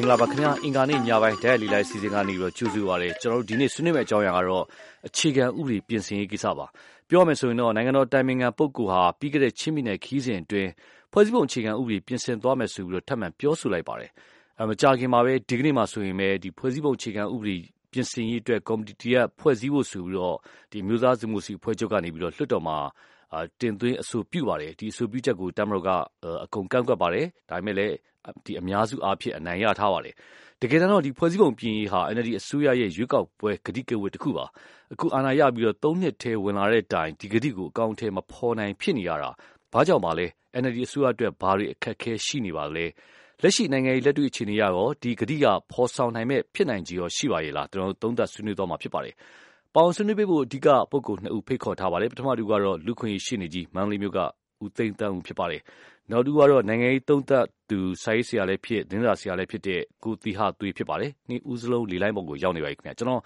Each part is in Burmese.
င်္ဂလာပါခင်ဗျာ အင်္ဂါနေ့ညပိုင်းဓာတ်လီလိုက်စီစဉ်ကနေပြီးတော့ကြိုးစုပါရစေ ကျွန်တော်တို့ ဒီနေ့ ဆွေးနွေးမယ့် အကြောင်းအရာကတော့ အခြေခံဥပဒေ ပြင်ဆင်ရေးကိစ္စပါ ပြောမယ်ဆိုရင်တော့ နိုင်ငံတော်တိုင်ပင်ခံပုဂ္ဂိုလ်ဟာ ပြီးခဲ့တဲ့ ချင်းမိနယ်ခီးစဉ်အတွင်း ဖွဲ့စည်းပုံအခြေခံဥပဒေ ပြင်ဆင်သွားမယ်ဆိုပြီးတော့ထပ်မံပြောဆိုလိုက်ပါတယ်အဲမကြာခင်မှာပဲ ဒီကနေ့မှာဆိုရင်ပဲဒီဖွဲ့စည်းပုံအခြေခံဥပဒေ ပြင်ဆင်ရေးအတွက် ကော်မတီတရဖွဲ့စည်းဖို့ဆိုပြီးတော့ဒီမျိုးသားစုမှုစီဖွဲ့ချုပ်ကနေပြီးတော့လွှတ်တော်မှာ တင်သွင်းအဆိုပြုပါတယ် ဒီအဆိုပြုချက်ကိုတမတော်က အကုန်ကန့်ကွက်ပါတယ် ဒါပေမဲ့လည်းဒီ အများစုအားဖြင့် အနိုင်ရထားပါတယ် တကယ်တော့ဒီဖွဲ့စည်းပုံပြင်ရေးဟာ NLD အစိုးရရဲ့ ရွေးကောက်ပွဲဂတိကဝတ်တစ်ခုပါ အခု အာဏာရပြီးတော့၃နှစ်ထဲ ဝင်လာတဲ့တိုင် ဒီဂတိကို အကောင့်ထဲမဖော်နိုင် ဖြစ်နေရတာ ဘာကြောင့်ပါလဲ NLD အစိုးရအတွက် ဘာတွေ အခက်အခဲ ရှိနေပါလဲ လက်ရှိ နိုင်ငံရေး လက်တွေ့ အခြေအနေရတော့ဒီဂတိက ဖော်ဆောင်နိုင်မဲ့ဖြစ်နိုင်ကြီးရောရှိပါရဲ့လားကျွန်တော်တို့သုံးသပ် ဆွေးနွေးသွားမှာ ဖြစ်ပါတယ်ပေါင်ဆွေးနွေးပေးဖို့ အဓိက ပုဂ္ဂိုလ်နှစ်ဦး ဖိတ်ခေါ်ထားပါတယ် ပထမတူကတော့ လူခွင့်ရှိနေကြီး မန္တလေးမြို့က ဦးသိန်းတန်းဦး ဖြစ်ပါတယ် နောက်တူကတော့ နိုင်ငံရေးသုံးသပ်သူ စာရေးဆရာလည်းဖြစ် သတင်းစာဆရာလည်းဖြစ်တဲ့ ကိုတီဟာသွေး ဖြစ်ပါတယ်။နေ့ဦးစလုံး လေလိုက်ပုံကို ရောက်နေပါပြီခင်ဗျာ။ကျွန်တော်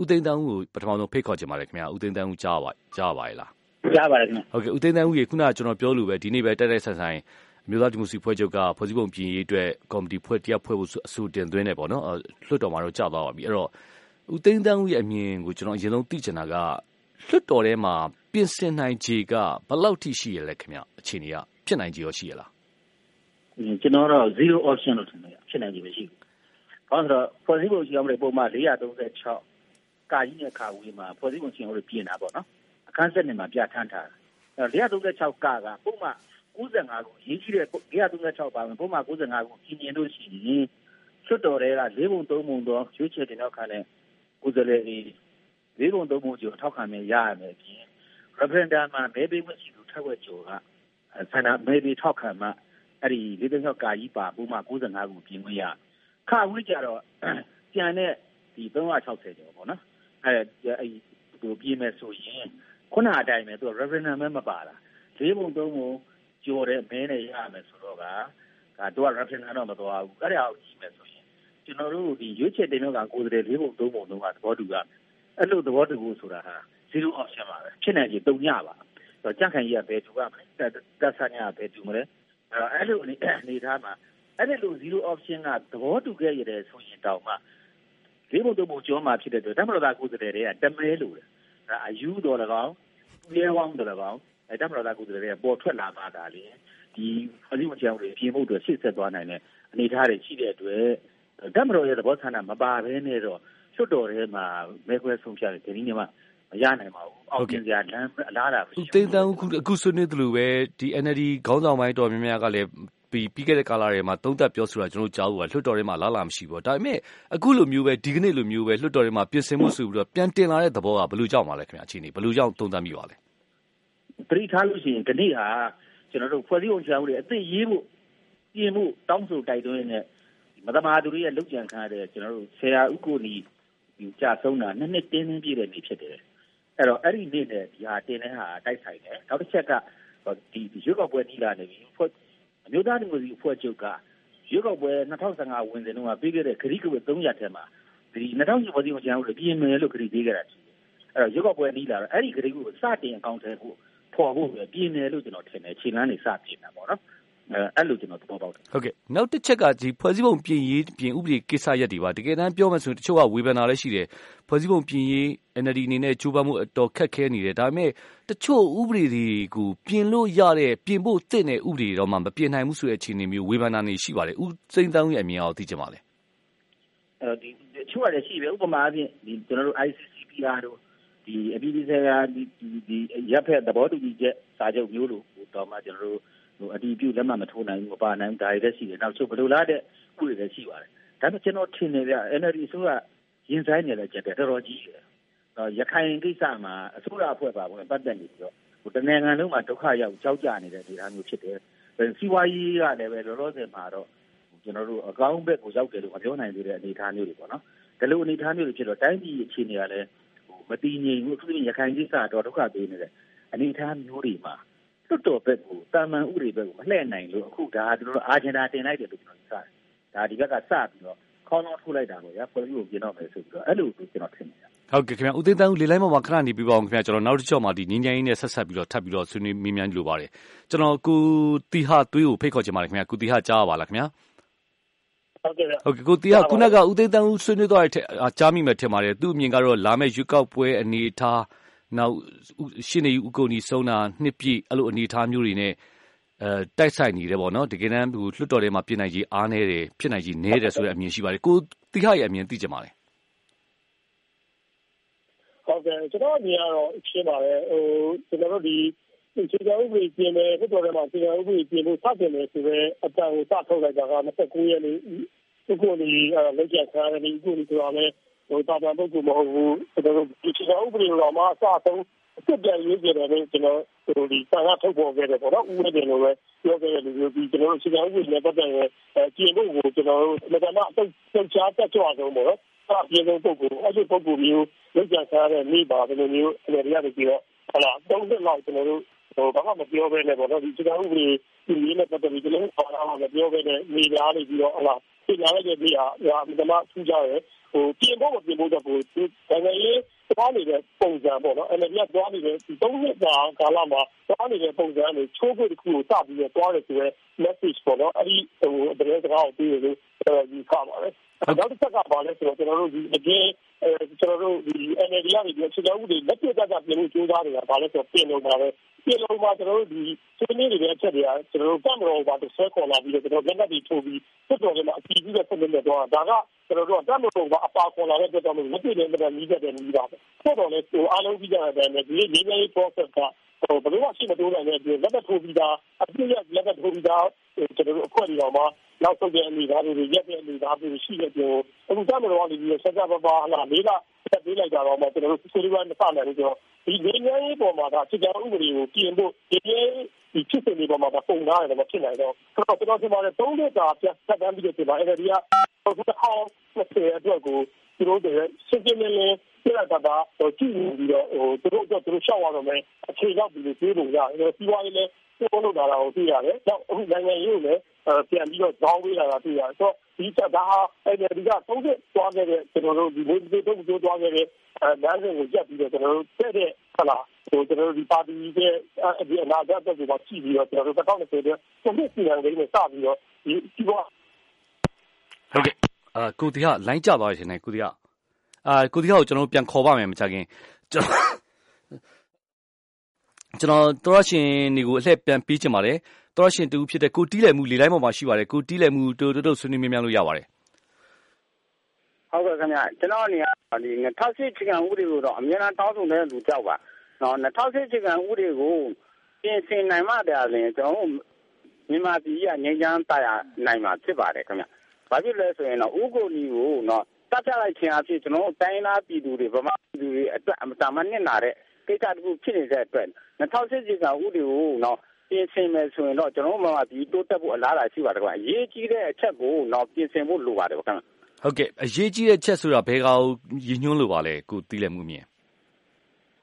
ဦးသိန်းတန်းဦးကို ပထမဆုံး ဖိတ်ခေါ်ချင်ပါတယ်ခင်ဗျာ။ဦးသိန်းတန်းဦး ကြားပါကြားပါရဲ့လား။ကြားပါတယ်ခင်ဗျာ။ဟုတ်ကဲ့ ဦးသိန်းတန်းဦးရေ ခုနက ကျွန်တော်ပြောလို့ပဲ ဒီနေ့ပဲတက်တက်ဆန်ဆန်အမျိုးသားဒီမိုစီဖွဲ့ချုပ်က ဖွဲ့စည်းပုံပြင်ရေးအတွက် ကော်မတီဖွဲ့တရားဖွဲ့ဖို့ အဆိုတင်သွင်းနေပေါ့နော်။လွှတ်တော်မှာတော့ကြာသွားပါပြီ။အဲ့တော့ ဦးသိန်းတန်းဦးရဲ့အမြင်ကို ကျွန်တော် အရင်ဆုံးသိချင်တာက လွှတ်တော်ထဲမှာ ပြင်ဆင်နိုင်ခြေက ဘယ်လောက်ထိ ရှိရလဲခင်ဗျ အခြေအနေက ဖြစ်နိုင်ခြေရောရှိရလားကျွန်တော်တော့ zero option လို့ထင်တယ်ဖြစ်နိုင်ခြေမရှိဘူး။ဘာလို့ဆိုတော့ဖွဲ့စည်းပုံရှိအောင်လေပုံမှန်436ကာကြီးနဲ့ခါဝေးမှာဖွဲ့စည်းပုံရှင်လို့ပြင်တာပေါ့နော်။အခန်းဆက်နေမှာပြဋ္ဌာန်းထားတာ။အဲ436ကကပုံမှန်95ကိုရေးကြည့်တဲ့436ပါမယ်ပုံမှန်95ကိုပြင်ရင်လို့ရှိရင်လွှတ်တော်တွေက၄ပုံ၃ပုံတော့ရွေးချယ်တင်တော့ခါနဲ့ကိုယ်စားလှယ်တွေ၄ပုံ၃ပုံကျော်ထောက်ခံမယ်ရရမယ်ပြင် referendum မှာမဲပေးမှုရှိသူထက်ဝက်ကျော်က ဆန္ဒမဲပေးထောက်ခံမှအဲ့ဒီ၄သိန်း6ကာကြီးပါပုံမှ95ခုပြင်ခွင့်ရခါဝေးကြတော့ကျန်တဲ့ဒီ360ကျော်ပေါ့နော်အဲ့အဲ့ဒီပြင်မယ်ဆိုရင်ခုနအတိုင်းပဲသူ referendum မဲမပါတာ၄ပုံ၃ပုံကျော်တဲ့မဲနဲ့ရမယ်ဆိုတော့ကဒါတော့ referendum တော့မသွားဘူးအဲ့ဒါကိုကြည့်မယ်ဆိုရင်ကျွန်တော်တို့ဒီရွေးချယ်တင်တော့ကကိုယ်တည်း၄ပုံ၃ပုံတော့သဘောတူရမယ်အဲ့လိုသဘောတူဖို့ဆိုတာဟာ zero option ပါပဲဖြစ်နိုင်ချေတုံညပါ တော့ကြန့်ခိုင်ကြီးကဘယ်တူရမလဲတက်ဆန်းကဘယ်တူမလဲအဲ့လိုအနေထားမှာအဲ့ဒီလို zero option ကသဘောတူခဲ့ရတယ်ဆိုရင်တောင်မှလေးဘုံတို့ဘုံကျော်မှာဖြစ်တဲ့အတွက်တမတော်သားကိုယ်စားလှယ်တွေကတမဲလို့တယ်ဒါအယူတော်၎င်းရဲဝောင်းတော်၎င်းအဲတမတော်သားကိုယ်စားလှယ်တွေကပေါ်ထွက်လာပါတာလေဒီအစည်းအဝေးကြောင့်လေပြင်ဖို့အတွက်ရှေ့ဆက်သွားနိုင်တဲ့အနေအထားတွေရှိတဲ့အတွက်တမတော်ရဲ့သဘောဆန္ဒမပါဘဲနဲ့တော့ချွတ်တော်ထဲမှာမဲခွဲဆုံးဖြတ်တယ်ဒီနေ့မှမ ရနိုင်ပါဘူး။အောင်မြင်စရာလမ်းအလားအလာမရှိဘူး။ဦးသိန်းသန်းဦးအခုဆွေးနွေးသလိုပဲဒီ NLD ခေါင်းဆောင်ပိုင်းတော်များများကလည်းပြီးပြီးခဲ့တဲ့ကာလတွေမှာသုံးသပ်ပြောဆိုတာကျွန်တော်တို့ကြားဘူးပါလွှတ်တော်ထဲမှာလားလာမရှိဘူး။ဒါပေမဲ့အခုလိုမျိုးပဲဒီကနေ့လိုမျိုးပဲလွှတ်တော်ထဲမှာပြင်ဆင်မှုဆိုပြီးတော့ပြန်တင်လာတဲ့သဘောကဘယ်လိုကြောင့်ပါလဲခင်ဗျအခြေအနေဘယ်လိုကြောင့်သုံးသပ်မိပါလဲ။ပရိထားလို့ရှိရင်ဒီနေ့ဟာကျွန်တော်တို့ဖွဲ့စည်းအောင်ချောင်းတွေအသိရေးဖို့ပြင်မှုတောင်းဆိုတိုက်တွန်းနေမသမာသူတွေရဲ့လုကြံခံရတဲ့ကျွန်တော်တို့ဆရာဥက္ကိုနီဒီကြာဆုံးတာနှစ်နှစ်တင်းတင်းပြည့်တဲ့နေ့ဖြစ်တယ် အဲ့တော့အဲ့ဒီနေ့နဲ့ဒီဟာတင်တဲ့ဟာတိုက်ဆိုင်တယ်နောက်တစ်ချက်ကဒီရွေးကောက်ပွဲကြီးလာနေပြီဖွဲ့အမျိုးသားဒီမိုကရေစီအဖွဲ့ချုပ်ကရွေးကောက်ပွဲ2015ဝင်စဉ်တုန်းကပြီးခဲ့တဲ့ခရီးကဝတ်300ထဲမှာဒီ2010ပေါ်စီကိုကျန်လို့ပြင်မယ်လို့ခရီးပေးခဲ့တာရှိတယ်အဲ့တော့ရွေးကောက်ပွဲကြီးလာတော့အဲ့ဒီခရီးကိုစတင်အကောင့်ထဲကိုပေါ်ဖို့ပဲပြင်မယ်လို့ကျွန်တော်ထင်တယ်ခြေလမ်းနေစပြင်တာပေါ့နော် အဲ့လို ကျွန်တော် သဘောပေါက်တယ် ဟုတ်ကဲ့ နောက်တစ်ချက်ကဒီဖွဲ့စည်းပုံပြင်ရေးပြင် ဥပဒေကိစ္စရပ်တွေပါတကယ်တမ်းပြောမှဆိုရင် တချို့က ဝေဖန်တာလည်းရှိတယ် ဖွဲ့စည်းပုံပြင်ရေး NLD အနေနဲ့ ကြိုးပမ်းမှုအတော်ခက်ခဲနေတယ် ဒါပေမဲ့ တချို့ဥပဒေတွေကို ပြင်လို့ရတဲ့ ပြင်ဖို့တင့်တဲ့ ဥပဒေတော့မှ မပြင်နိုင်ဘူးဆိုတဲ့ အခြေအနေမျိုး ဝေဖန်တာနေရှိပါတယ်ဥစိမ့်တန်းရဲ့ အမြင်အောင်သိချင်ပါလေအဲဒီတချို့ကလည်း ရှိပဲဥပမာအပြင်ဒီကျွန်တော်တို့ ICCPR တို့ဒီအပြည်ပြည်ဆိုင်ရာဒီဒီရပ်ဖက် သဘောတူညီချက် စာချုပ်မျိုးလို့တော့မှ ကျွန်တော်တို့ ဟိုအတီးပြုလက်မှတ်မထိုးနိုင်ဘူးမပါနိုင်ဘူးဒါတွေလည်းရှိတယ်နောက်ချုပ်ဘယ်လိုလားတဲ့ဥပဒေလည်းရှိပါတယ်ဒါပေမဲ့ကျွန်တော်ထင်တယ်ဗျ NLD အစိုးရရင်ဆိုင်နေတဲ့ကြက်တော်တော်ကြီးတယ်ရခိုင်ကိစ္စမှာအစိုးရအဖွဲ့ပါဝင်ပတ်သက်နေပြီးတော့ဟိုတနိုင်ငံလုံးမှာဒုက္ခရောက်ကြောက်ကြနေတဲ့ဒေသမျိုးဖြစ်တယ်စီဝါရေးကလည်းပဲလောလောဆယ်မှာတော့ကျွန်တော်တို့အကောင်းဘက်ကိုရောက်တယ်လို့မပြောနိုင်သေးတဲ့အနေအထားမျိုးတွေပေါ့နော်ဒီလိုအနေအထားမျိုးတွေဖြစ်တော့တိုင်းပြည်အခြေအနေကလည်းဟိုမတည်ငြိမ်ဘူးအထူးသဖြင့်ရခိုင်ကိစ္စတော့ဒုက္ခပေးနေတဲ့အနေအထားမျိုးတွေမှာ လွတ်တော်ဘက်ကိုတာမန်ဥတွေဘက်ကိုမလှည့်နိုင်လို့အခုဒါကျွန်တော်တို့အာဂျင်နာတင်လိုက်တယ်လို့ကျွန်တော်စတယ်ဒါဒီဘက်ကစပြီးတော့ခေါင်းလုံးထိုးလိုက်တာပေါ့ဗျာဖွဲ့စည်းကိုပြင်တော့မယ်ဆိုပြီးတော့အဲ့လိုကျွန်တော်ထင်နေတာဟုတ်ကဲ့ခင်ဗျဦးသိန်းတန်းဦးလေလိုက်မှာခဏနေပြီးပါအောင်ခင်ဗျကျွန်တော်နောက်တစ်ချက်မှာဒီငင်းငင်းနဲ့ဆက်ဆက်ပြီးတော့ထပ်ပြီးတော့ဆွေးနွေးမိမြန်လိုပါတယ်ကျွန်တော်ကိုတီဟာသွေးကိုဖိတ်ခေါ်ချင်ပါတယ်ခင်ဗျကုတီဟာကြားပါလားခင်ဗျဟုတ်ကဲ့ဟုတ်ကဲ့ကိုတီဟာခုနကဦးသိန်းတန်းဦးဆွေးနွေးသွားတဲ့ကြားမိမယ်ထင်ပါတယ်သူ့အမြင်ကတော့လာမယ့်ရွေးကောက်ပွဲအနေအထား နောက်ရှင်းနေဦးကိုနီဆုံးတာနှစ်ပြည့်အဲ့လိုအနေအထားမျိုးတွေနဲ့အဲတိုက်ဆိုင်နေတယ်ပေါ့နော်တကယ်တမ်းလွှတ်တော်ထဲမှာပြင်နိုင်ကြီးအားနေတယ်ဖြစ်နိုင်ကြီးနေတယ်ဆိုတဲ့အမြင်ရှိပါတယ်ကိုတီဟာရဲ့အမြင်သိကြပါလေဟုတ်ကဲ့ကျွန်တော်အမြင်ကတော့ရှင်းပါတယ်ဟိုကျွန်တော်တို့ဒီခြေကဥပဒေပြင်တယ်ဖြစ်တော်တယ်မှာခြေကဥပဒေပြင်ဖို့စတင်တယ်ဆိုတော့အတန်ကိုစထုတ်လိုက်တာက29ရက်နေ့ဒီကိုဒီလက်ကျခါရနေဒီကိုဒီဆိုတော့လည်း ဟိုတာဝန်ပုဂ္ဂိုလ်မဟုတ်ဘူးကျွန်တော်တို့ဒီခြေကဥပဒေတော်မှာအစဆုံးအစ်ပြန်ရေးကြတယ်လို့ကျွန်တော်တို့ဒီစာရထုတ်ပေါ်ခဲ့တယ်ပေါ့နော်ဥပဒေတွေလိုပဲပြောခဲ့တယ်လို့ဒီကျွန်တော်တို့ခြေကဥပဒေနဲ့ပတ်သက်ရင်ကျင့်ဖို့ကိုကျွန်တော်တို့လက်ကမအတုတ်ချုပ်ချားတက်ကြွဆုံးပေါ့နော်အပြည့်စုံပုဂ္ဂိုလ်အဲ့ဒီပုဂ္ဂိုလ်မျိုးလက်ကျခါရတဲ့မိပါဘယ်လိုမျိုးအနေရရပြီးတော့ဟလာသုံးသက်လောက်ကျွန်တော်တို့ဟိုဘာမှမပြောဘဲနဲ့ပေါ့နော်ဒီစကားဥပဒေဒီနည်းနဲ့ပတ်သက်ပြီးကျွန်တော်ဘာမှမပြောဘဲနဲ့နေသားနေပြီးတော့ဟလာ ပြင်လာတဲ့ပြည်ဟာဟာဒီမှာထူးကြရဲဟိုပြင်ဖို့မပြင်ဖို့တော့ကိုနိုင်ငံရေးသွားနေတဲ့ပုံစံပေါ့နော်အဲ့ဒီကသွားနေတဲ့ဒီသုံးနှစ်ကြာကာလမှာသွားနေတဲ့ပုံစံတွေချိုးဖို့တခုကိုစပြီးတော့သွားတယ်ဆိုရဲ message ပေါ့နော်အဲ့ဒီဟိုတကယ်စကားကိုပြီးလို့ဒီခါပါတယ်နောက်တစ်ချက်ကပါလဲဆိုတော့ကျွန်တော်တို့ဒီအကျင်းအဲ ကျွန်တော်တို့ဒီ NLD ကနေဒီအခြေခံဥပဒေလက်ပြတ်ကပြင်လို့ကြိုးစားနေတာပါလဲဆိုတော့ပြင်လို့ပါပဲပြင်လို့မှာကျွန်တော်တို့ဒီဆွေးနွေးနေတဲ့အချက်တွေကကျွန်တော်တို့ကံမတော်ဘာတစ်ဆဲခေါ်လာပြီးတော့ကျွန်တော်လက်နက်တွေထိုးပြီးစစ်တော်ကမှအကြည့်ပြီးတော့ဆက်နေတော့ဒါကကျွန်တော်တို့ကံမတော်ဘာအပါခေါ်လာတဲ့အတွက်ကြောင့်လက်ပြတ်နဲ့မတန်ကြီးတဲ့နီးပါပဲဆက်တော်လဲဟိုအားလုံးပြီးကြတဲ့အတိုင်းပဲဒီလေးလေး process ကဟိုဘယ်လိုမှရှိမတိုးနိုင်တဲ့အတွက်လက်နက်ထိုးပြီးသားအပြည့်ရလက်နက်ထိုးပြီးသားကျွန်တော်တို့အဖွဲ့တွေတော့မှ နောက်ဆုံးတဲ့အနေအထားတွေရက်တဲ့အနေအထားတွေရှိတဲ့ပြောအခုတမတော်ကနေပြီးဆက်ကြပါပါဟလာလေးကဆက်ပေးလိုက်တာတော့မှကျွန်တော်တို့ဆွေးနွေးပွဲမစနိုင်ဘူးဆိုတော့ဒီနေငယ်ရေးပေါ်မှာဒါအခြေခံဥပဒေကိုပြင်ဖို့ဒီဒီဖြစ်စဉ်တွေပေါ်မှာပုံသားရတယ်မဖြစ်နိုင်တော့ဆိုတော့ကျွန်တော်ဒီမှာလည်း၃နှစ်တာပြတ်သက်တမ်းပြီးတော့ဒီမှာအဲ့ဒီကဟိုတစ်ဟောင်းနှစ်ဆယ်အတွက်ကိုသူတို့တွေရှင်းရှင်းလင်းလင်းပြရတာပါဟိုကြည့်ပြီးတော့ဟိုသူတို့တော့သူတို့ရှောက်ရတော့မယ်အခြေရောက်ပြီးလို့ပြေးလို့ရတယ်စီးပွားရေးလည်းပြောလို့လာတာကိုသိရတယ်။နောက်အခုနိုင်ငံရေးကိုလည်း ပြန်ပြီးတော့ဇောင်းပေးလာတာတွေ့ရတယ်။ဆိုတော့ဒီချက်ဒါဟာအဲ့ဒီကသုံးချက်သွားခဲ့တဲ့ကျွန်တော်တို့ဒီလိုဒီတော့တို့သွားခဲ့တဲ့လမ်းစဉ်ကိုကြက်ပြီးတော့ကျွန်တော်တို့တဲ့တဲ့ဟုတ်လားဟိုကျွန်တော်တို့ဒီပါတီရဲ့ဒီအနာဂတ်အတွက်ကိုကြည့်ပြီးတော့ကျွန်တော်တို့2020တဲ့ပုံမှန်စီမံကိန်းနဲ့စပြီးတော့ဒီဒီဘောဟုတ်ကဲ့အာကိုတီဟာလိုင်းကြသွားရှင်နေကိုတီဟာအာကိုတီဟာကိုကျွန်တော်ပြန်ခေါ်ပါမယ်မကြခင်ကျွန်တော်ကျွန်တော်သောရရှင်တွေကိုအလှည့်ပြန်ပေးချင်ပါတယ် သောရရှင်တူဖြစ်တဲ့ ကိုတီးလည်မှုလေလိုင်းပေါ်မှာရှိပါတယ် ကိုတီးလည်မှုတူတူဆွေးနွေးမြန်းလို့ရပါတယ် ဟုတ်ကဲ့ခင်ဗျ ကျွန်တော်အနေနဲ့ဒီ2008ချီကန်ဥပဒေကိုတော့ အများအားတောင်းဆိုတဲ့လူကြောက်ပါနော်2008ချီကန်ဥပဒေကို ပြင်ဆင်နိုင်မှတရားလင် ကျွန်တော်မြန်မာပြည်ကငြိမ်းချမ်းတာယာနိုင်မှာဖြစ်ပါတယ်ခင်ဗျ ဘာဖြစ်လဲဆိုရင်တော့ဥကိုနီကိုနော်တတ်ပြလိုက်ခြင်းအဖြစ်ကျွန်တော်တိုင်းသားပြည်သူတွေ ဗမာပြည်သူတွေအတွက်အမတမနစ်နာတဲ့ ကိစ္စတခုဖြစ်နေတဲ့အတွက်2008ကြီးကဥပဒေကိုတော့ ပြင်ဆင်မယ်ဆိုရင်တော့ ကျွန်တော်တို့မှဒီတိုးတက်ဖို့ အလားအလာရှိပါတယ်ကွာအရေးကြီးတဲ့အချက်ကိုတော့ပြင်ဆင်ဖို့ လိုပါတယ်ခင်ဗျ ဟုတ်ကဲ့ အရေးကြီးတဲ့ချက်ဆိုတာ ဘယ်ကောင်ရည်ညွှန်းလို့ပါလဲ ကိုတီးလည်းမှုမြင်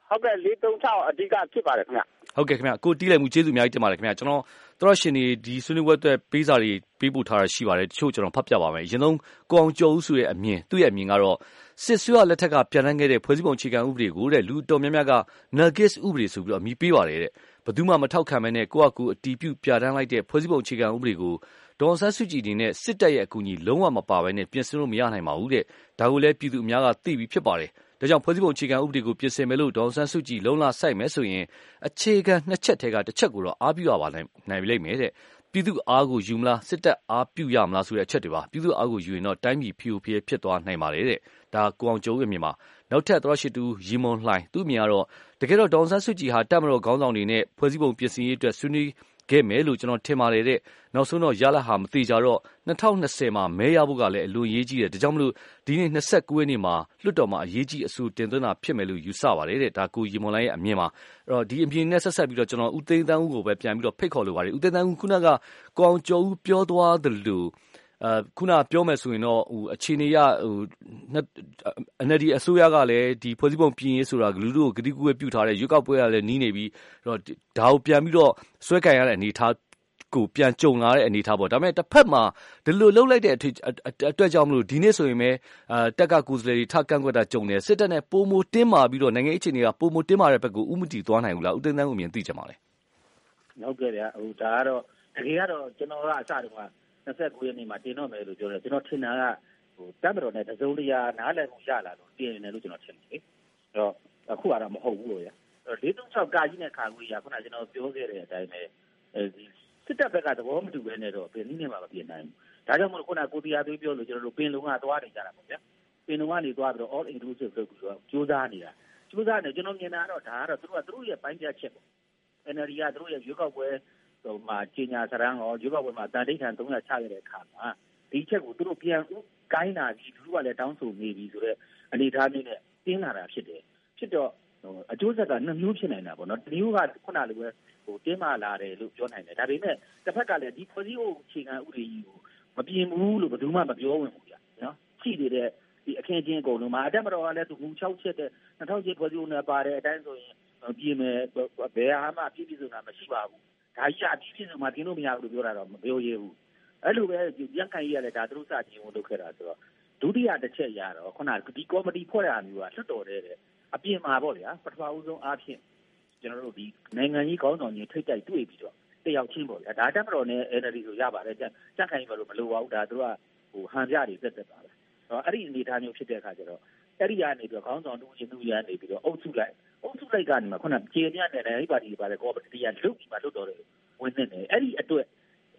ဟုတ်ကဲ့436အဓိက ဖြစ်ပါတယ်ခင်ဗျ ဟုတ်ကဲ့ခင်ဗျ ကိုတီးလည်းမှု ကျေးဇူးအများကြီးတင်ပါတယ်ခင်ဗျ ကျွန်တော်တော်ရှင်နေဒီဆွေးနွေးပွဲအတွက် ပေးစာတွေ ပေးပို့ထားတာ ရှိပါတယ် တချို့ကျွန်တော် ဖတ်ပြပါမယ် အရင်ဆုံး ကိုအောင်ကျော်ဦးဆိုရဲ့ အမြင် သူ့ရဲ့ အမြင်ကတော့ စစ်ဆွေးရလက်ထက်က ပြန်လှန်ခဲ့တဲ့ ဖွဲ့စည်းပုံအခြေခံဥပဒေကိုတဲ့လူတော်များများက Nuggets ဥပဒေ ဆိုပြီးတော့အမည်ပေးပါတယ်တဲ့ ဘယ်သူမှမထောက်ခံမဲနဲ့ကိုယ့်အကူအတီးပြုပြဋ္ဌာန်းလိုက်တဲ့ ဖွဲ့စည်းပုံအခြေခံဥပဒေကို ဒေါ်ဆန်းစုကြည်အနေနဲ့ စစ်တပ်ရဲ့အကူအညီ လုံးဝမပါဘဲနဲ့ပြင်ဆင်လို့မရနိုင်ပါဘူးတဲ့ဒါကိုလည်း ပြည်သူအများက သိပြီးဖြစ်ပါတယ် ဒါကြောင့် ဖွဲ့စည်းပုံအခြေခံဥပဒေကို ပြင်ဆင်မယ်လို့ ဒေါ်ဆန်းစုကြည် လုံလာဆိုင်မယ်ဆိုရင် အခြေခံနှစ်ချက်ထဲကတစ်ချက်ကိုတော့ အားပြုရပါနိုင်လိမ့်မယ်တဲ့ ပြည်သူအားကိုယူမလား စစ်တပ်အားပြုရမလားဆိုတဲ့အချက်တွေပါ ပြည်သူအားကိုယူရင်တော့ တိုင်းပြည်ဖြူဖြေဖြစ်သွားနိုင်ပါတယ်တဲ့ဒါကိုအောင်ကျိုးရဲ့မြင်မှာနောက်ထပ် သောရှိတူရီမွန်လှိုင် သူ့မြင်ကတော့ တကယ်တော့ ဒေါန်ဆန်းစုကြည်ဟာ တပ်မတော်ခေါင်းဆောင်တွေနဲ့ ဖွဲ့စည်းပုံပြင်ဆင်ရေးအတွက် ဆွေးနွေး ခဲ့မယ်လို့ ကျွန်တော်ထင်ပါတယ်တဲ့ နောက်ဆုံးတော့ ရလဟာ မသေးကြတော့2020မှာ မဲရဖို့ကလည်း အလွန်ရေးကြီးတယ် ဒါကြောင့်မလို့ ဒီနေ့29ရက်နေ့မှာ လွတ်တော်မှာ အရေးကြီး အဆိုတင်သွင်းတာဖြစ်မယ်လို့ ယူဆပါတယ်တဲ့ ဒါကိုရီမွန်လိုင်းရဲ့ အမြင်ပါအဲ့တော့ဒီအမြင်နဲ့ ဆက်ဆက်ပြီးတော့ကျွန်တော်ဦးသိန်းတန်းဦးကိုပဲ ပြန်ပြီးတော့ ဖိတ်ခေါ်လိုပါတယ် ဦးသိန်းတန်းဦးခုနကကောင်းကျော်ဦး ပြောသွားတယ်လို့အဲ ခုနပြောမယ်ဆိုရင်တော့ဟိုအခြေအနေရဟို NLD အစိုးရကလည်းဒီဖွဲ့စည်းပုံပြင်ရေးဆိုတာ လူတို့ကိုဂတိကူးပြုထားတဲ့ရွေးကောက်ပွဲကလည်း နီးနေပြီးအဲ့တော့ဒါကို ပြန်ပြီးတော့ ဆွဲကင်ရတဲ့ အနေအထားကို ပြန်ကြုံလာတဲ့ အနေအထားပေါ့ ဒါပေမဲ့တစ်ဖက်မှာ ဒီလိုလှုပ်လိုက်တဲ့အတွက်ကြောင့်မလို့ ဒီနေ့ဆိုရင်ပဲအာတက်က ကိုယ်စားလှယ်တွေ ထကန့်ကွက်တာကြုံတယ် စစ်တပ်နဲ့ပုံမတင်းမာပြီးတော့ နိုင်ငံအခြေအနေကပုံမတင်းမာတဲ့ဘက်ကိုဥမတီသွားနိုင်ဘူးလား ဦးသိန်းသန်းကိုမြင်သိကြပါလေဟုတ်ကဲ့ဗျာဟိုဒါကတော့ တကယ်ကတော့ ကျွန်တော်က အစတုန်းက 29ရက်နေ့မှာတင်တော့မယ်လို့ပြောတယ်ကျွန်တော်ထင်တာကဟိုတမ်းတော်နဲ့တစုံတရာနားလည်မှုရလာတော့တင်နေတယ်လို့ကျွန်တော်ထင်တယ်လေအဲ့တော့အခုကတော့မဟုတ်ဘူးလို့ရအဲ့436ကာကြီးနဲ့ခါခွေးရခုနကျွန်တော်ပြောခဲ့တဲ့အတိုင်းပဲအဲဒီစစ်တပ်ဘက်ကသဘောမတူဘဲနဲ့တော့ဘယ်နည်းနဲ့မှမပြင်နိုင်ဘူးဒါကြောင့်မို့ခုနကိုတရားသွေးပြောလို့ကျွန်တော်တို့ပင်လုံကသွားနေကြတာပေါ့ဗျာပင်လုံကနေသွားပြီးတော့ all inclusive လုပ်ပြီးတော့ကြိုးစားနေတာကြိုးစားနေကျွန်တော်မြင်တာတော့ဒါကတော့သူတို့ကသူတို့ရဲ့ပိုင်းပြချက်ပေါ့ NLD ကသူတို့ရဲ့ရွေးကောက်ပွဲ ဟိုမှာကြီးညာစရန်ရောရွေးကောက်ပွဲမှာတန်တိတ်ထန်300ချရတဲ့အခါမှာဒီချက်ကိုသူတို့ပြန်ဥကိုင်းလာပြီးသူတို့ကလည်းတောင်းဆိုနေပြီဆိုတော့အနေထားမျိုးနဲ့တင်းလာတာဖြစ်တယ်ဖြစ်တော့ဟိုအကျိုးဆက်ကနှစ်မျိုးဖြစ်နေတာပေါ့နော်တမျိုးကခုနလိုပဲဟိုတင်းမာလာတယ်လို့ပြောနိုင်တယ်ဒါပေမဲ့တစ်ဖက်ကလည်းဒီဖွဲ့စည်းအုပ်အခြေခံဥပဒေကြီးကိုမပြင်ဘူးလို့ဘယ်သူမှမပြောဝင်ဘူးကြာနော်ရှိနေတဲ့ဒီအခင်းချင်းအကုန်လုံးမှာအတက်မတော်ကလည်းသူမူ6ချက်တဲ့2000ဖွဲ့စည်းအုပ်နဲ့ပါတဲ့အတိုင်းဆိုရင်ပြင်မယ်ဘယ်ဟာမှပြည့်ပြည့်စုံတာမရှိပါဘူး ဒါကြီးအပြည့်ပြည့်စုံမှပြင်လို့မရဘူးလို့ပြောတာတော့မပြောရဘူးအဲ့လိုပဲပြန်ခိုင်ရလည်းဒါသူတို့စတင်ဝင်လုပ်ခဲ့တာဆိုတော့ဒုတိယတစ်ချက်ရတော့ခုနကဒီကော်မတီဖွဲ့ရမျိုးကလွတ်တော်တဲ့အပြင်မှာပေါ့ဗျာပထမဦးဆုံးအားဖြင့်ကျွန်တော်တို့ဒီနိုင်ငံကြီးခေါင်းဆောင်ကြီးထိတ်တိုက်တွေ့ပြီးတော့တယောက်ချင်းပေါ့ဗျာဒါတက်မတော်နဲ့ NLD ဆိုရပါတယ်ကြက်ခိုင်ဘယ်လိုမလိုပါဘူးဒါသူကဟိုဟန်ပြတွေတက်တက်ပါပဲအဲ့ဒီအနေအထားမျိုးဖြစ်တဲ့အခါကျတော့အဲ့ဒီကနေပြီးတော့ခေါင်းဆောင်တူချင်းတူရနေပြီးတော့အုပ်စုလိုက် အုပ်စုလိုက်ကနေမှခုနကျေပြနဲ့လည်းပါတီပါလေကော်မတီကလုတ်ပြီးမှလွတ်တော်တယ်ဝင်နေတယ်အဲ့ဒီအတွက်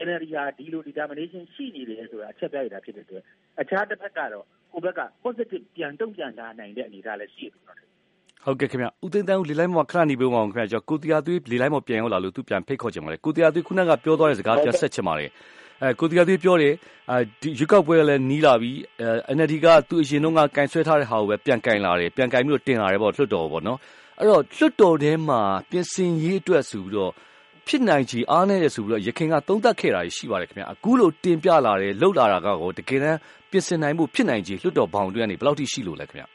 NLD ဟာဒီလို determination ရှိနေတယ်ဆိုတာအချက်ပြရတာဖြစ်တဲ့အတွက်အခြားတစ်ဖက်ကတော့ကိုယ့်ဘက်က positive ပြန်တုံ့ပြန်လာနိုင်တဲ့အနေအထားလည်းရှိတယ်ဟုတ်ကဲ့ခင်ဗျဦးသိန်းတန်းဦးလေလိုက်မှာခဏနေပေးပါအောင်ခင်ဗျကျွန်တော်ကိုတရားသွေးလေလိုက်မှာပြန်ရောက်လာလို့သူပြန်ဖိတ်ခေါ်ချင်ပါတယ်ကိုတရားသွေးခုနကပြောသွားတဲ့စကားပြန်ဆက်ချင်ပါတယ်အဲကိုတရားသွေးပြောတယ်အဲဒီရွေးကောက်ပွဲလည်းနီးလာပြီအဲ NLD ကသူအရင်တုန်းကကင်ဆွဲထားတဲ့ဟာကိုပဲပြန်ကင်လာတယ်ပြန်ကင်ပြီးတော့တင်လာတယ်ပေါ့လွှတ်တော်ပေါ့နော် အဲ့တော့လွှတ်တော်ထဲမှာ ပြင်ဆင်ရေးအတွက်ဆိုပြီးတော့ ဖြစ်နိုင်ချေအားနည်းတယ်ဆိုပြီးတော့ရခင်က သုံးသပ်ခဲ့တာရှိပါတယ်ခင်ဗျအခုလို တင်ပြလာတယ်လှုပ်လာတာကကိုတကယ်တမ်း ပြင်ဆင်နိုင်မှုဖြစ်နိုင်ချေလွှတ်တော်ဘောင်တွေကနေ ဘယ်လောက်ထိ ရှိလို့လဲခင်ဗျ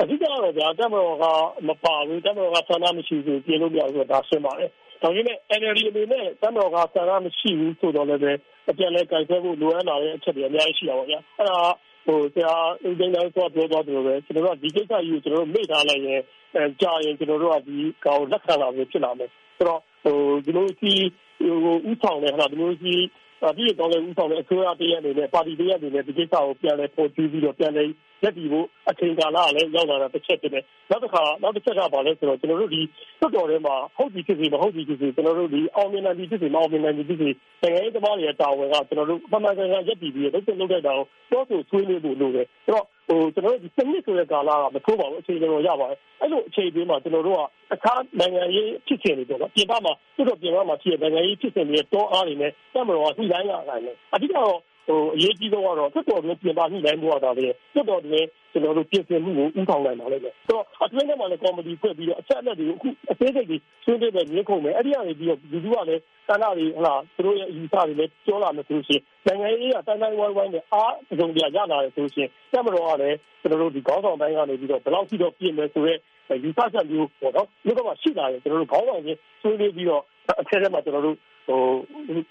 အဓိကတော့ဗျာတက်မတော်က မပါဘူးတက်မတော်က ဆန္ဒမရှိဘူး ပြင်လို့မရဘူးဆိုတာ ရှင်းပါတယ် ဒါပေမဲ့ NLD အနေနဲ့တက်မတော်က ဆန္ဒမရှိဘူးဆိုတော့လည်းပဲအပြန်လဲကြိုက်ဆွဲဖို့ လိုအပ်လာတဲ့ အချက်တွေ အများကြီးရှိတာပေါ့ဗျာအဲ့ဒါ ဟိုဆရာဦးသိန်းတိုင်းဆိုပြောသွားတယ်ပဲကျွန်တော်တို့ကဒီကိစ္စကြီးကိုကျွန်တော်တို့မေ့ထားလိုက်ရင်အဲကြာရင်ကျွန်တော်တို့ကဒီကောင်လက်ခံလာပြီးဖြစ်လာမယ်ဆိုတော့ဟိုဒီလိုစီဟိုဥဆောင်တဲ့ဟာဒီလိုစီ ပြည်တော်လည်းဥဆောင်တဲ့အစိုးရတရက်အနေနဲ့ပါတီတရက်အနေနဲ့ဒီကိစ္စကိုပြန်လဲပေါ်ကျူးပြီးတော့ပြန်လဲရက်တီဖို့အချိန်ကာလကလည်းရောက်လာတာတစ်ချက်ဖြစ်တယ်နောက်တစ်ခါနောက်တစ်ချက်ကဘာလဲဆိုတော့ကျွန်တော်တို့ဒီသွတ်တော်ထဲမှာဟုတ်ပြီဖြစ်စီမဟုတ်ပြီဖြစ်စီကျွန်တော်တို့ဒီအောင်မြင်နိုင်ပြီဖြစ်စီမအောင်မြင်နိုင်ပြီဖြစ်စီနိုင်ငံရေးသမားတွေရဲ့တာဝန်ကကျွန်တော်တို့ပမာကန်ကန်ရက်တီပြီးတော့လုပ်လုပ်တဲ့တာကိုတော့ဆိုဆွေးနွေးဖို့လိုတယ်အဲ့တော့ ဟိုကျွန်တော်တို့ဒီစနစ်ဆိုတဲ့ကာလကမထိုးပါဘူးအချိန်တော်ရပါတယ်အဲ့လိုအချိန်ပေးမှာကျွန်တော်တို့ကအခါနိုင်ငံရေးဖြစ်စဉ်တွေပေါ့နော်ပြင်ပမှာသူတို့ပြင်ပမှာဖြစ်တဲ့နိုင်ငံရေးဖြစ်စဉ်တွေတောအားတွေနဲ့တမတော်ကညှိနှိုင်းရနိုင်တယ်အဓိကတော့ ဟိုအရေးကြီးဆုံးကတော့သက်တော်တွေပြင်ပညှိနှိုင်းမှုရတာပဲသက်တော်တွေကျွန်တော်တို့ပြင်ဆင်မှုကိုဥဆောင်နိုင်ပါလိမ့်မယ်ဆိုတော့အတွင်းထဲမှာလည်းကော်မတီဖွဲ့ပြီးတော့အချက်အလက်တွေကိုအခုအသေးစိတ်တွေဆွေးနွေးပဲညှိခုံမယ်အဲ့ဒီကနေပြီးတော့လူလူကလည်းတန်းတာတွေဟလာသူတို့ရဲ့အယူဆတွေလည်းပြောလာမယ်ဆိုလို့ရှိရင်နိုင်ငံရေးကတိုင်းတိုင်းဝိုင်းဝိုင်းနဲ့အားအစုံပြရလာတယ်ဆိုလို့ရှိရင်တက်မတော်ကလည်းကျွန်တော်တို့ဒီခေါင်းဆောင်ပိုင်းကနေပြီးတော့ဘယ်လောက်ရှိတော့ပြင်မယ်ဆိုတော့ယူဆချက်မျိုးပေါ့နော်ဒီကတော့ရှိလာတယ်ကျွန်တော်တို့ခေါင်းဆောင်ချင်းဆွေးနွေးပြီးတော့အထက်ထဲမှာကျွန်တော်တို့ ဟို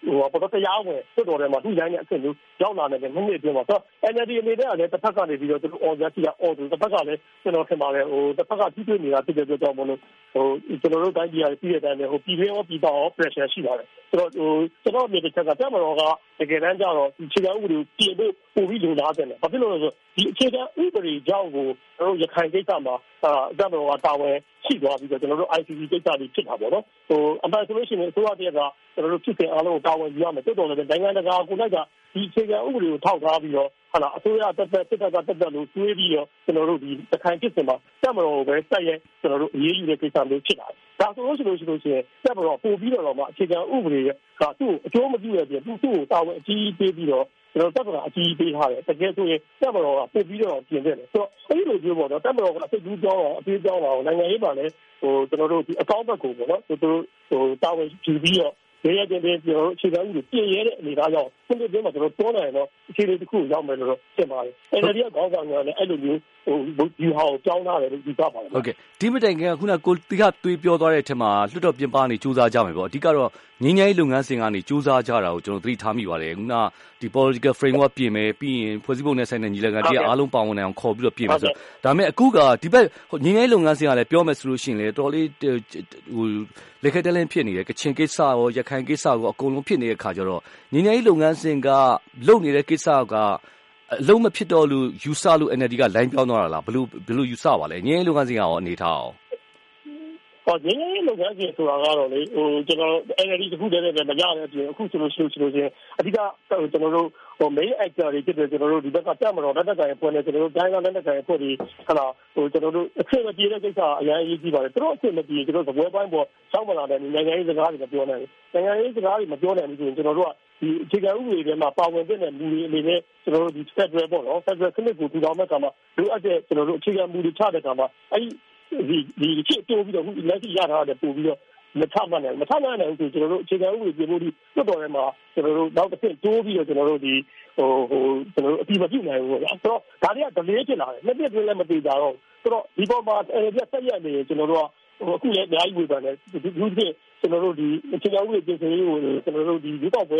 ဟိုပေါ်တော့တရားဝင်တွတ်တော်ထဲမှာသူ့တိုင်းနဲ့အဆင့်မျိုးရောက်လာတယ်မိနစ်အတွင်းမှာဆိုတော့ NLD အနေနဲ့ကလည်းတစ်ဖက်ကနေပြီးတော့သူတို့ order ရှိတာ order တစ်ဖက်ကလည်းကျွန်တော်ထင်ပါတယ်ဟိုတစ်ဖက်ကကြီးတွေ့နေတာဖြစ်တဲ့အတွက်ကြောင့်မလို့ဟိုကျွန်တော်တို့တိုင်းပြည်ကပြည်တဲ့အတိုင်းပဲဟိုပြည်တွင်းရောပြည်ပရော pressure ရှိပါတယ်ဆိုတော့ဟိုကျွန်တော်မြေတစ်ချက်ကတက်မတော်ကတကယ်တမ်းကျတော့ဒီခြေကဥပဒေကိုပြင်ဖို့ပို့ပြီးလိုလားတယ်ဘာဖြစ်လို့လဲဆိုဒီအခြေခံဥပဒေကြောင့်ကိုကျွန်တော်ရခိုင်ကိစ္စမှာအာတက်မတော်ကတာဝန် ရှိသွားပြီးတော့ကျွန်တော်တို့ ICC ကိစ္စတွေဖြစ်တာပေါ့နော်ဟိုအမှန်ဆိုလို့ရှိရင်အစိုးရတရက်ကကျွန်တော်တို့ဖြစ်တဲ့အားလုံးကိုတာဝန်ယူရမယ်တော်တော်လည်းနိုင်ငံတကာကိုလိုက်ကဒီအခြေခံဥပဒေကိုထောက်ထားပြီးတော့ဟာလားအစိုးရတက်တက်တက်တက်တက်တက်လို့တွေးပြီးတော့ကျွန်တော်တို့ဒီတခိုင်ဖြစ်စင်မှာတက်မတော်ကိုပဲတက်ရဲကျွန်တော်တို့အရေးယူတဲ့ကိစ္စမျိုးဖြစ်လာတယ်ဒါဆိုလို့ရှိလို့ရှိလို့ရှိရင်တက်မတော်ပို့ပြီးတော့မှအခြေခံဥပဒေကသူ့အကျိုးမပြုရပြင်သူ့ကိုတာဝန်အကြီးပေးပြီးတော့ ကျွန်တော်တက်မတော်အကြီးပေးထားတယ်တကယ်ဆိုရင်တက်မတော်ကပို့ပြီးတော့ပြင်တယ်ဆိုတော့အဲ့လိုမျိုးပေါ့နော်တက်မတော်ကအစိတ်ကူးကြောင်းအောင်အပြေးကြောင်းအောင်နိုင်ငံရေးမှာလည်းဟိုကျွန်တော်တို့ဒီအကောင့်ဘက်ကိုပေါ့နော်သူတို့ဟိုတာဝန်ယူပြီးတော့ရဲရဲတင်းတင်းကျွန်တော်တို့အခြေခံဥပဒေပြင်ရဲတဲ့အနေအထားကြောင့် စနစ်တင်းမှာကျွန်တော်တွန်းနိုင်တော့အခြေအနေတစ်ခုရောက်မယ်လို့ထင်ပါတယ်။ NLD ကခေါင်းဆောင်ကလည်းအဲ့လိုမျိုးဟိုဒီဟာကိုကြောင်းထားတယ်လို့ဒီကပါတယ်။ဟုတ်ကဲ့ဒီမတိုင်ခင်ကခုနကိုတိကတွေးပြောသွားတဲ့အထက်မှာလွှတ်တော်ပြင်ပနေစူးစမ်းကြမယ်ပေါ့။အဓိကတော့ငြိမ်းချမ်းရေးလုပ်ငန်းစဉ်ကနေစူးစမ်းကြတာကိုကျွန်တော်သတိထားမိပါတယ်။ခုနဒီ political framework ပြင်မယ်ပြီးရင်ဖွဲ့စည်းပုံနဲ့ဆိုင်တဲ့ညီလာခံတရားအားလုံးပါဝင်နိုင်အောင်ခေါ်ပြီးတော့ပြင်မယ်ဆိုတော့ဒါပေမဲ့အခုကဒီဘက်ငြိမ်းချမ်းရေးလုပ်ငန်းစဉ်ကလည်းပြောမယ်ဆိုလို့ရှိရင်လေတော်လေးဟိုလက်ခဲတလင်းဖြစ်နေတယ်ကချင်ကိစ္စရောရခိုင်ကိစ္စရောအကုန်လုံးဖြစ်နေတဲ့ခါကျတော့ညီညာရေးလုပ်ငန်းစဉ်က လုပ်နေတဲ့ကိစ္စက အလုံးမဖြစ်တော့လို့ ယူဆလို့ NLD က လိုင်းပြောင်းသွားတာလားဘလို့ဘလို့ယူဆပါလဲညီညာရေးလုပ်ငန်းစဉ်ကရောအနေထားအောင် ဟောငင်းငင်းလုပ်ငန်းစဉ်ဆိုတာကတော့လေဟိုကျွန်တော် NLD တခုတည်းနဲ့မရတဲ့အပြင်အခုဆိုလို့ရှိလို့ချင်းအဓိကကျွန်တော်တို့ဟို main actor တွေဖြစ်တဲ့ကျွန်တော်တို့ဒီဘက်ကတက်မတော်လက်တက်ကိုင်ဖွဲ့နေကျွန်တော်တို့တိုင်းကလက်တက်ကိုင်ဖွဲ့ပြီးဟလာဟိုကျွန်တော်တို့အစ်မပြေတဲ့ကိစ္စအများကြီးကြီးပါတယ်သူတို့အစ်မပြေကျွန်တော်တို့ဇပွဲပိုင်းပေါ်စောင်းမလာတဲ့နိုင်ငံရေးစကားတွေမပြောနိုင်ဘူးနိုင်ငံရေးစကားတွေမပြောနိုင်ဘူးဆိုရင်ကျွန်တော်တို့ကဒီအခြေခံဥပဒေထဲမှာပါဝင်တဲ့လူတွေအနေနဲ့ကျွန်တော်တို့ဒီ federal ပေါ့နော် federal စနစ်ကိုထူထောင်မဲ့အခါမှာလိုအပ်တဲ့ကျွန်တော်တို့အခြေခံမူတွေချတဲ့အခါမှာအဲဒီ ဒီဒီချစ်တိုးပြီးတော့အခုလက်ရှိရထားတဲ့ပို့ပြီးတော့မထမှတ်နိုင်မထမှတ်နိုင်ဆိုကျွန်တော်တို့အခြေခံဥပဒေပြင်ဖို့ဒီတွတ်တော်ထဲမှာကျွန်တော်တို့နောက်တစ်ဆင့်တိုးပြီးတော့ကျွန်တော်တို့ဒီဟိုဟိုကျွန်တော်တို့အတိမပြုနိုင်ဘူးပေါ့ဗျာဆိုတော့ဒါတွေကဒလေးဖြစ်လာတယ်နှစ်ပြည့်တွင်းလည်းမသေးကြတော့ဆိုတော့ဒီပေါ်မှာအဲ့ဒီဆက်ရက်နေရင်ကျွန်တော်တို့ကဟိုအခုလည်းအများကြီးဝေဖန်တယ်ဒီဒီကျွန်တော်တို့ဒီအခြေခံဥပဒေပြင်ဆင်ရေးကိုကျွန်တော်တို့ဒီဒီတော့ပဲ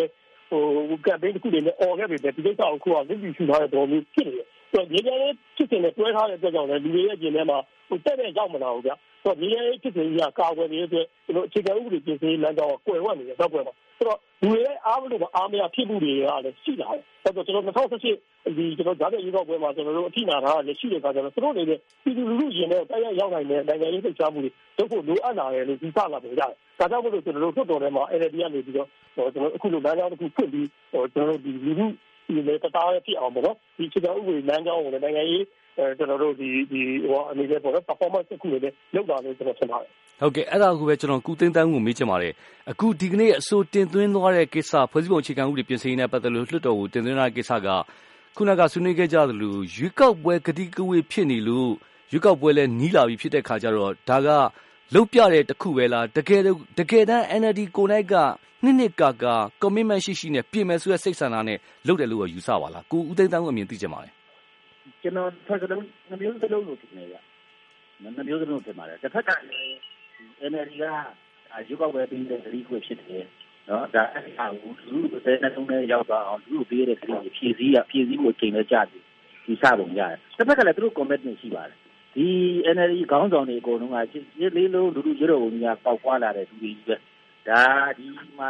ဟိုကမ်ပိန်းတစ်ခုတွေနဲ့អော်ခဲ့ပြီတဲ့ဒီကိစ္စကိုခုကလစ်လီရှူထားတဲ့တော်မျိုးဖြစ်နေတယ် ဆိုတော့ဒီကနေ့ဖြစ်နေတဲ့တွဲထားတဲ့အတွက်ကြောင့်လည်းလူတွေရဲ့ကျင်ထဲမှာဟိုတက်တဲ့ရောက်မလာဘူးဗျဆိုတော့ဒီနေ့ဖြစ်နေကြီးကကာဝယ်နေတဲ့အတွက်ကျွန်တော်အခြေခံဥပဒေပြင်ဆင်ရေးလမ်းကြောင်းကိုကွယ်ဝတ်နေတယ်တော့ကွယ်ပါဆိုတော့လူတွေရဲ့အားမလို့အားမရဖြစ်မှုတွေကလည်းရှိလာတယ်ဆိုတော့ကျွန်တော်2018ဒီကျွန်တော်ဓာတ်ရိုက်ရောက်ပွဲမှာကျွန်တော်တို့အထိနာထားတာလည်းရှိတဲ့အခါကျတော့သူတို့တွေပြည်သူလူထုရင်တဲ့တရားရောက်နိုင်တဲ့နိုင်ငံရေးလှုပ်ရှားမှုတွေတို့ဖို့လိုအပ်လာတယ်လို့ဒီစလာပြန်ကြတယ်ဒါကြောင့်မို့လို့ကျွန်တော်တို့ထွတ်တော်ထဲမှာ NLD ကနေပြီးတော့ကျွန်တော်အခုလိုလမ်းကြောင်းတစ်ခုဖွင့်ပြီးကျွန်တော်တို့ဒီလူထု ဒီလေတသားရဖြစ်အောင်ပေါ့နော်ဒီခြေတော်ဥပဒေလမ်းကြောင်းကိုလည်းနိုင်ငံရေးအဲကျွန်တော်တို့ဒီဒီဟိုအနေနဲ့ပေါ့နော် performance တစ်ခုလေးလောက်တာလို့ကျွန်တော်ထင်ပါတယ်ဟုတ်ကဲ့အဲ့ဒါကိုပဲကျွန်တော်ကုသိန်းတန်းကိုမေးချင်ပါတယ်အခုဒီကနေ့အစိုးတင်သွင်းသွားတဲ့ကိစ္စဖွဲ့စည်းပုံအခြေခံဥပဒေပြင်ဆင်ရေးနဲ့ပတ်သက်လို့လွှတ်တော်ကိုတင်သွင်းတဲ့ကိစ္စကခုနကဆွေးနွေးခဲ့ကြသလိုရွေးကောက်ပွဲကတိကဝေးဖြစ်နေလို့ရွေးကောက်ပွဲလည်းနီးလာပြီဖြစ်တဲ့ခါကျတော့ဒါက လုတ်ပြတဲ့တခုပဲလားတကယ်တကယ်တမ်း NLD ကိုနိုင်ကနှစ်နှစ်ကာကာ commitment ရှိရှိနဲ့ပြင်မယ်ဆိုတဲ့စိတ်ဆန္ဒနဲ့လုပ်တယ်လို့ယူဆပါလားကိုဦးသိန်းတန်းကိုအမြင်သိချင်ပါတယ်ကျွန်တော်ဖက်ကလုံးနှမျိုးစလုံးလို့ထင်နေရနှမျိုးစလုံးထင်ပါတယ်တစ်ဖက်က NLD ကရုပ်ောက်ပဲပြီးတဲ့သတိခွေဖြစ်တယ်နော်ဒါအဲ့ဒါကိုလူ့တဲ့နှလုံးထဲရောက်သွားအောင်လူ့ပေးတဲ့ခရီးဖြည့်စည်းရဖြည့်စည်းဖို့ချိန်လဲကြာပြီဒီစပုံရတယ်တစ်ဖက်ကလည်းသူတို့ commitment ရှိပါတယ် ဒီ NLD ခေါင်းဆောင်တွေအကုန်လုံးကရစ်လေးလုံးလူလူရုပ်တော်ကြီးကပေါက်ပွားလာတဲ့သူတွေကြီးပဲဒါဒီမှာ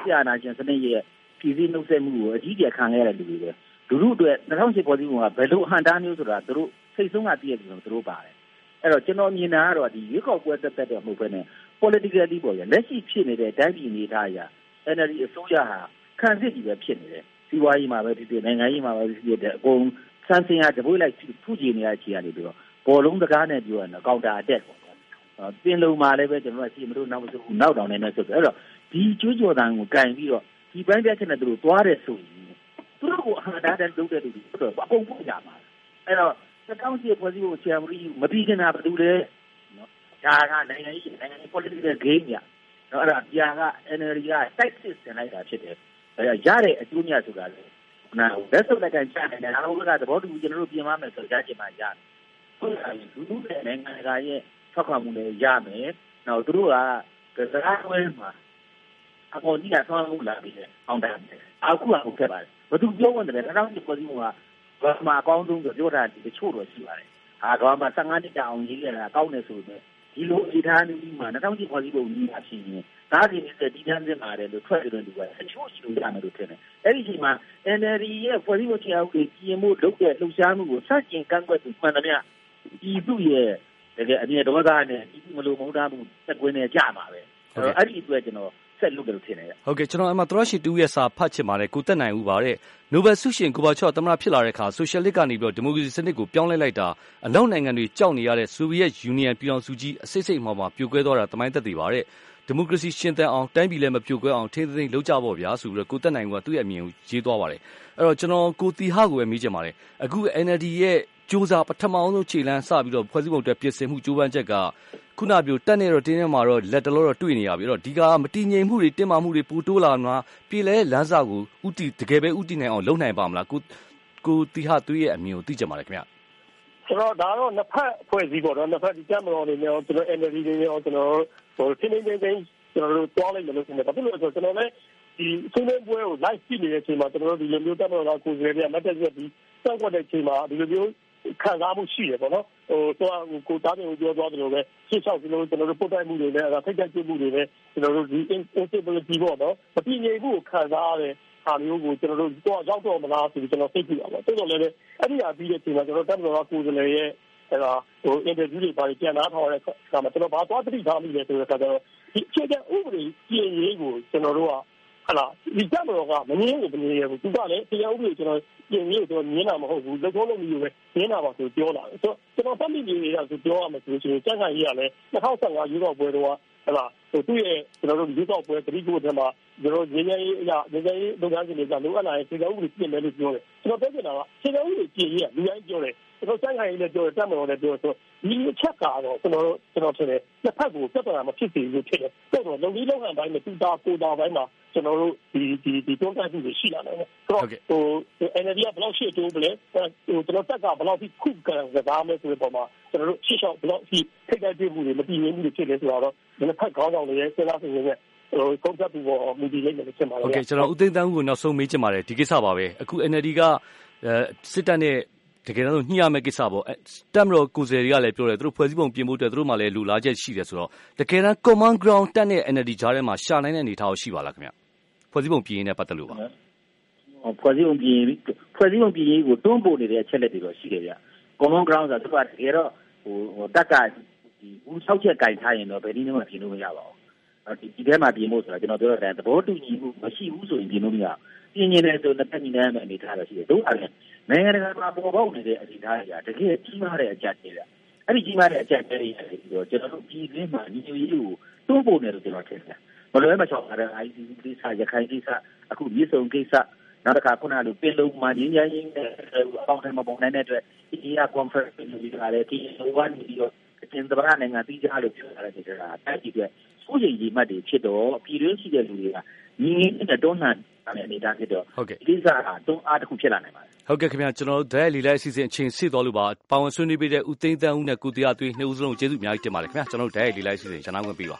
ဆရာနာရှင်စနစ်ရဲ့ပြည်စည်းနှုတ်ဆက်မှုကိုအကြီးကျယ်ခံခဲ့ရတဲ့လူတွေပဲလူလူအတွက်2010ပေါ်စီကဘယ်လိုအဟန့်တားမျိုးဆိုတာသူတို့စိတ်ဆုံးကတည့်ရတယ်ဆိုတော့သူတို့ပါတယ်အဲ့တော့ကျွန်တော်မြင်တာကတော့ဒီရွေးကောက်ပွဲတက်တက်တော့မဟုတ်ဘဲနဲ့ politically ပေါ့ရလက်ရှိဖြစ်နေတဲ့တိုင်းပြည်နေသားအရာ NLD အစိုးရဟာခံစစ်ကြီးပဲဖြစ်နေတယ်စီးပွားရေးမှာပဲဖြစ်ဖြစ်နိုင်ငံရေးမှာပဲဖြစ်ဖြစ်အကုန်စမ်းစင်ရတပွေးလိုက်ဖူးကြည့်နေရချီရနေပြီးတော့ ဘောလုံးတကားနဲ့ပြောရတော့ကောင်တာအတက်ပေါ့ပင်လုံမှာလည်းပဲကျွန်တော်ကစီမလို့နောက်မဆိုဘူးနောက်တောင်နေနေဆိုတော့အဲ့တော့ဒီကျွေးကြော်တန်ကိုကင်ပြီးတော့ဒီပိုင်းပြချက်နဲ့သူတို့သွားတယ်ဆိုရင်သူတို့ကိုအဟံတားတဲ့လုပ်တဲ့လူတွေတော့အကုန်ပုံကြမှာအဲ့တော့2010ဖွဲ့စည်းပုံချန်မရီမပြီးခင်တာဘာလို့လဲနော်ဒါကနိုင်ငံရေးနိုင်ငံရေး political game ညနော်အဲ့ဒါပြာက NLD က tight system လိုက်တာဖြစ်တယ်အဲ့ရတဲ့အကျိုးမြတ်ဆိုတာလေနာလက်စုပ်လက်ကန်ချနိုင်တယ်အားလုံးကသဘောတူကျွန်တော်တို့ပြင်မမယ်ဆိုကြားချင်မှရတယ် ဟုတ်ကဲ့လူလူတဲ့နိုင်ငံတကာရဲ့ထောက်ခံမှုလည်းရမယ်နောက်သူတို့ကကစားပွဲမှာအပေါ်ကြီးကဆောင်းလို့လာပြီးတယ်အောင်တယ်အခုကဟုတ်ခဲ့ပါတယ်ဘသူပြောဝင်တယ်တောင်းကြီးပေါ်စီကဘာမှအကောင်းဆုံးဆိုပြောတာဒီတချို့တော့ရှိပါတယ်ဟာတော့မှ15နှစ်တောင်ရေးရတာကောင်းတယ်ဆိုတော့ဒီလိုအထားနေပြီးမှ2000ပေါ်စီပုံကြီးတာဖြစ်ရင်ဒါစီနေတဲ့ဒီတန်းစင်ပါတယ်လို့ထွက်ကြတဲ့လူကအချို့ရှိလို့ရမယ်လို့ထင်တယ်အဲ့ဒီချိန်မှာ NLD ရဲ့ဖွဲ့စည်းပုံချအောင်ကြီးပြင်မှုလုပ်တဲ့လှုပ်ရှားမှုကိုစတင်ကန့်ကွက်သူမှန်သမျှ ဒီသူ့ရဲ့တကယ်အမြဲဒေါသနဲ့ဒီမလိုမဟုတ်တာမှုစက်ကွင်းနဲ့ကြမှာပဲအဲ့ဒီအတွက်ကျွန်တော်ဆက်လုပ်တယ်လို့ထင်တယ်ဟုတ်ကဲ့ကျွန်တော်အမှသရရှိတူရဲ့စာဖတ်ချင်ပါတယ်ကိုတက်နိုင်ဦးပါတဲ့နိုဘယ်ဆုရှင်ကိုဘာချော့သမရဖြစ်လာတဲ့အခါဆိုရှယ်လစ်ကနေပြီးတော့ဒီမိုကရေစီစနစ်ကိုပြောင်းလဲလိုက်တာအနောက်နိုင်ငံတွေကြောက်နေရတဲ့ဆိုဗီယက်ယူနီယံပြည်အောင်စုကြီးအစိတ်စိတ်မှောင်မှာပြိုကွဲသွားတာတမိုင်းသက်သေပါတဲ့ဒီမိုကရေစီရှင်သန်အောင်တိုင်းပြည်လည်းမပြိုကွဲအောင်ထိန်းသိမ်းလုပ်ကြဖို့ဗျာဆိုပြီးတော့ကိုတက်နိုင်ကသူ့ရဲ့အမြင်ကိုရေးသွားပါတယ်အဲ့တော့ကျွန်တော်ကိုတီဟာကိုပဲမေးချင်ပါတယ်အခု NLD ရဲ့ စူးစမ်းပထမအောင်ဆုံးခြေလမ်းစပြီးတော့ ဖွဲ့စည်းပုံအတွက် ပြင်ဆင်မှု ကြိုးပမ်းချက်က ခုနပြောတက်နေတော့ တင်းနေမှာတော့လက်တလောတော့ တွေ့နေရပြီတော့ဒီကမတည်ငြိမ်မှုတွေ တင်းမာမှုတွေ ပိုတိုးလာမှာပြည်လဲလမ်းစာကိုဥတီတကယ်ပဲဥတီနိုင်အောင် လုပ်နိုင်ပါမလား ကိုကိုတီဟာသူ့ရဲ့အမြင်ကို သိကြပါလေခင်ဗျဆိုတော့ဒါတော့ နှစ်ဖက်ဖွဲ့စည်းပေါ့နော်နှစ်ဖက်ဒီကမ္ဘာတွေနဲ့ကျွန်တော် energy တွေနဲ့ကျွန်တော်ဟိုတင်းတင်းတင်းတင်းကျွန်တော်တို့တွားလိုက်လို့ဆိုနေတယ် ဘာဖြစ်လို့လဲဆိုတော့ ကျွန်တော်လည်းဒီဆွေးနွေးပွဲကို live ကြည့်နေတဲ့အချိန်မှာကျွန်တော်တို့ဒီလိုမျိုးတက်မတော်ကကိုယ်စားလှယ်တွေကမတ်တက်ရက်ပြီးစောက်ွက်တဲ့အချိန်မှာ ဒီလိုမျိုး ခံစားမှုရှိတယ်ပေါ့နော်ဟိုဆိုတော့ကိုသားတွေကိုပြောသွားတယ်လို့ပဲရှင်းချောက်ဒီလိုကျွန်တော်တို့ပုတ်တိုက်မှုတွေနဲ့အဲဒါထိတ်တိုက်မှုတွေနဲ့ကျွန်တော်တို့ဒီ instability ပေါ့နော်မတည်ငြိမ်မှုကိုခံစားရတဲ့ဟာမျိုးကိုကျွန်တော်တို့တော့ရောက်တော့မလားဆိုပြီးကျွန်တော်သိကြည့်တာပေါ့တော်တော်လည်းအဲ့ဒီဟာပြီးတဲ့အချိန်မှာကျွန်တော်တက်တော်ကကိုယ်စားလှယ်ရဲ့အဲဒါဟို interview တွေပါပြန်လာထောင်ရတဲ့အခါမှာကျွန်တော်ဘာသွားတိထားမိလဲဆိုတော့ကျတော့ဒီအခြေခံဥပဒေပြင်ရေးကိုကျွန်တော်တို့က ဟလာဒီတက်တော်ကမငင်းကိုမငင်းရဘူးသူကလည်းတရားဥပဒေကျွန်တော်ပြင်ရေးကိုကျွန်တော်မြင်တာမဟုတ်ဘူးလုံထုံးလုံးမျိုးပဲမြင်တာပါဆိုပြောလာတယ်ဆိုတော့ကျွန်တော်ဖတ်မိနေရဆိုပြောရမယ်ဆိုရင်စံခံရေးရလဲ2015ရွေးကောက်ပွဲတော့ဟလာဟို သူ့ရဲ့ကျွန်တော်တို့ရွေးကောက်ပွဲတတိကိုထဲမှာကျွန်တော်ရင်းရင်းရေးအရာရင်းရင်းရေးလုပ်ငန်းစဉ်တွေကလိုအပ်လာရင်ခြေကဥပဒေပြင်မယ်လို့ပြောတယ်ကျွန်တော်ပြောချင်တာကခြေကဥပဒေပြင်ရေးကလူတိုင်းပြောတယ်ကျွန်တော်စံခံရေးလည်းပြောတယ်တက်မတော်လည်းပြောဆိုဒီအချက်ကတော့ကျွန်တော်ကျွန်တော်ထင်တယ်တစ်ဖက်ကိုပြဿနာမဖြစ်စေလို့ဖြစ်တယ်တော်တော်လုံလေးလုံဟန်တိုင်းမှာတူတာကိုတာတိုင်းမှာကျွန်တော်တို့ဒီဒီဒီတွန်းတက်မှုတွေရှိလာတယ်ဆိုတော့ဟို NLD ကဘယ်လောက်ရှိတိုးပလဲဟိုကျွန်တော်တက်ကဘယ်လောက်ထိခုခံစကားမဲဆိုတဲ့ပုံမှာကျွန်တော်တို့ရှေ့လျှောက်ဘယ်လောက်ထိထိတ်တိုက်မှုတွေမတည်ငြိမ်မှုတွေဖြစ်လဲဆိုတော့ဒီတစ်ဖက်ခေါင်းဆောင်တွေရဲ့ စဉ်းစားစဉ်းရဲ့ဟိုကုန်သက်ပြီးတော့မူတည်လိမ့်မယ်လို့ ထင်ပါတယ်။ Okay ကျွန်တော် ဦးသိန်းတန်းကို နောက်ဆုံးမေးချင်ပါတယ် ဒီကိစ္စပါပဲ အခု NLD ကအဲစစ်တပ်နဲ့ တကယ်တော့ညှိရမယ့်ကိစ္စပေါ့တက်မတော်ကိုယ်စားတွေကလည်း ပြောတယ် သူတို့ ဖွဲ့စည်းပုံပြင်ဖို့အတွက် သူတို့မှလည်းလူလားချက်ရှိတယ်ဆိုတော့ တကယ်တမ်း common ground တက်တဲ့ NLD ကြားထဲမှာ ရှာနိုင်တဲ့အနေအထားရှိပါလားခင်ဗျ ဖွဲ့စည်းပုံပြင်ရေးနဲ့ ပတ်သက်လို့ပါ ဖွဲ့စည်းပုံပြင်ဖွဲ့စည်းပုံပြင်ရေးကို တွန်းပို့နေတဲ့အချက်လက်တွေတော့ ရှိတယ်ဗျ common ground ဆိုတော့တကယ်တော့ဟိုဟိုတက်က ဒီဘူး၆ချက်ကင်ထားရင်တော့ဘယ်နည်းမှပြင်လို့မရပါဘူးဒီဒီထဲမှာပြင်ဖို့ဆိုတာကျွန်တော်ပြောတဲ့သဘောတူညီမှုမရှိဘူးဆိုရင်ပြင်လို့မရဘူးပြင်နေတယ်ဆိုတော့တစ်ညီနိုင်မယ့်အနေထားတော့ရှိတယ်တို့အဲ့နိုင်ငံတကာမှာပေါ်ပေါက်နေတဲ့အနေအထားတွေကတကယ်ကြီးမားတဲ့အကြက်တွေဗျအဲ့ဒီကြီးမားတဲ့အကြက်တွေတွေပြီးတော့ကျွန်တော်တို့ပြည်တွင်းမှာညီညွတ်ရေးကိုတိုးပို့နေလို့ကျွန်တော်ထင်တယ်မလွဲမချောင်တဲ့ ICC ကိစ္စရခိုင်ကိစ္စအခုမြေစုံကိစ္စနောက်တစ်ခါခုနကလိုပင်လုံမှာရင်းရင်းနဲ့အပေါင်းထဲမှာပုံနိုင်တဲ့အတွက်ဒီက conference လုပ်ကြတယ်ဒီလိုကနေပြီးတော့ အကျဉ်းသဘာဝနိုင်ငံပြီးကြလို့ပြောတာတဲ့ဆိုတာတိုက်ကြည့်တဲ့စိုးရိမ်ကြီးမှတ်တွေဖြစ်တော့ပြည်တွင်းရှိတဲ့လူတွေကညီငင်းတဲ့တွန်းလှန်တဲ့အနေအထားဖြစ်တော့ဒီကိစ္စကတွန်းအားတစ်ခုဖြစ်လာနိုင်ပါတယ်ဟုတ်ကဲ့ခင်ဗျာကျွန်တော်တို့ဒဲလီလိုက်အစီအစဉ်အချိန်ဆစ်တော်လို့ပါပါဝင်ဆွေးနွေးပေးတဲ့ဦးသိန်းတန်းဦးနဲ့ကိုတရားသွေးနှစ်ဦးစလုံးကျေးဇူးအများကြီးတင်ပါတယ်ခင်ဗျာကျွန်တော်တို့ဒဲလီလိုက်အစီအစဉ်ကျွန်တော်ဝင်ပြီးပါ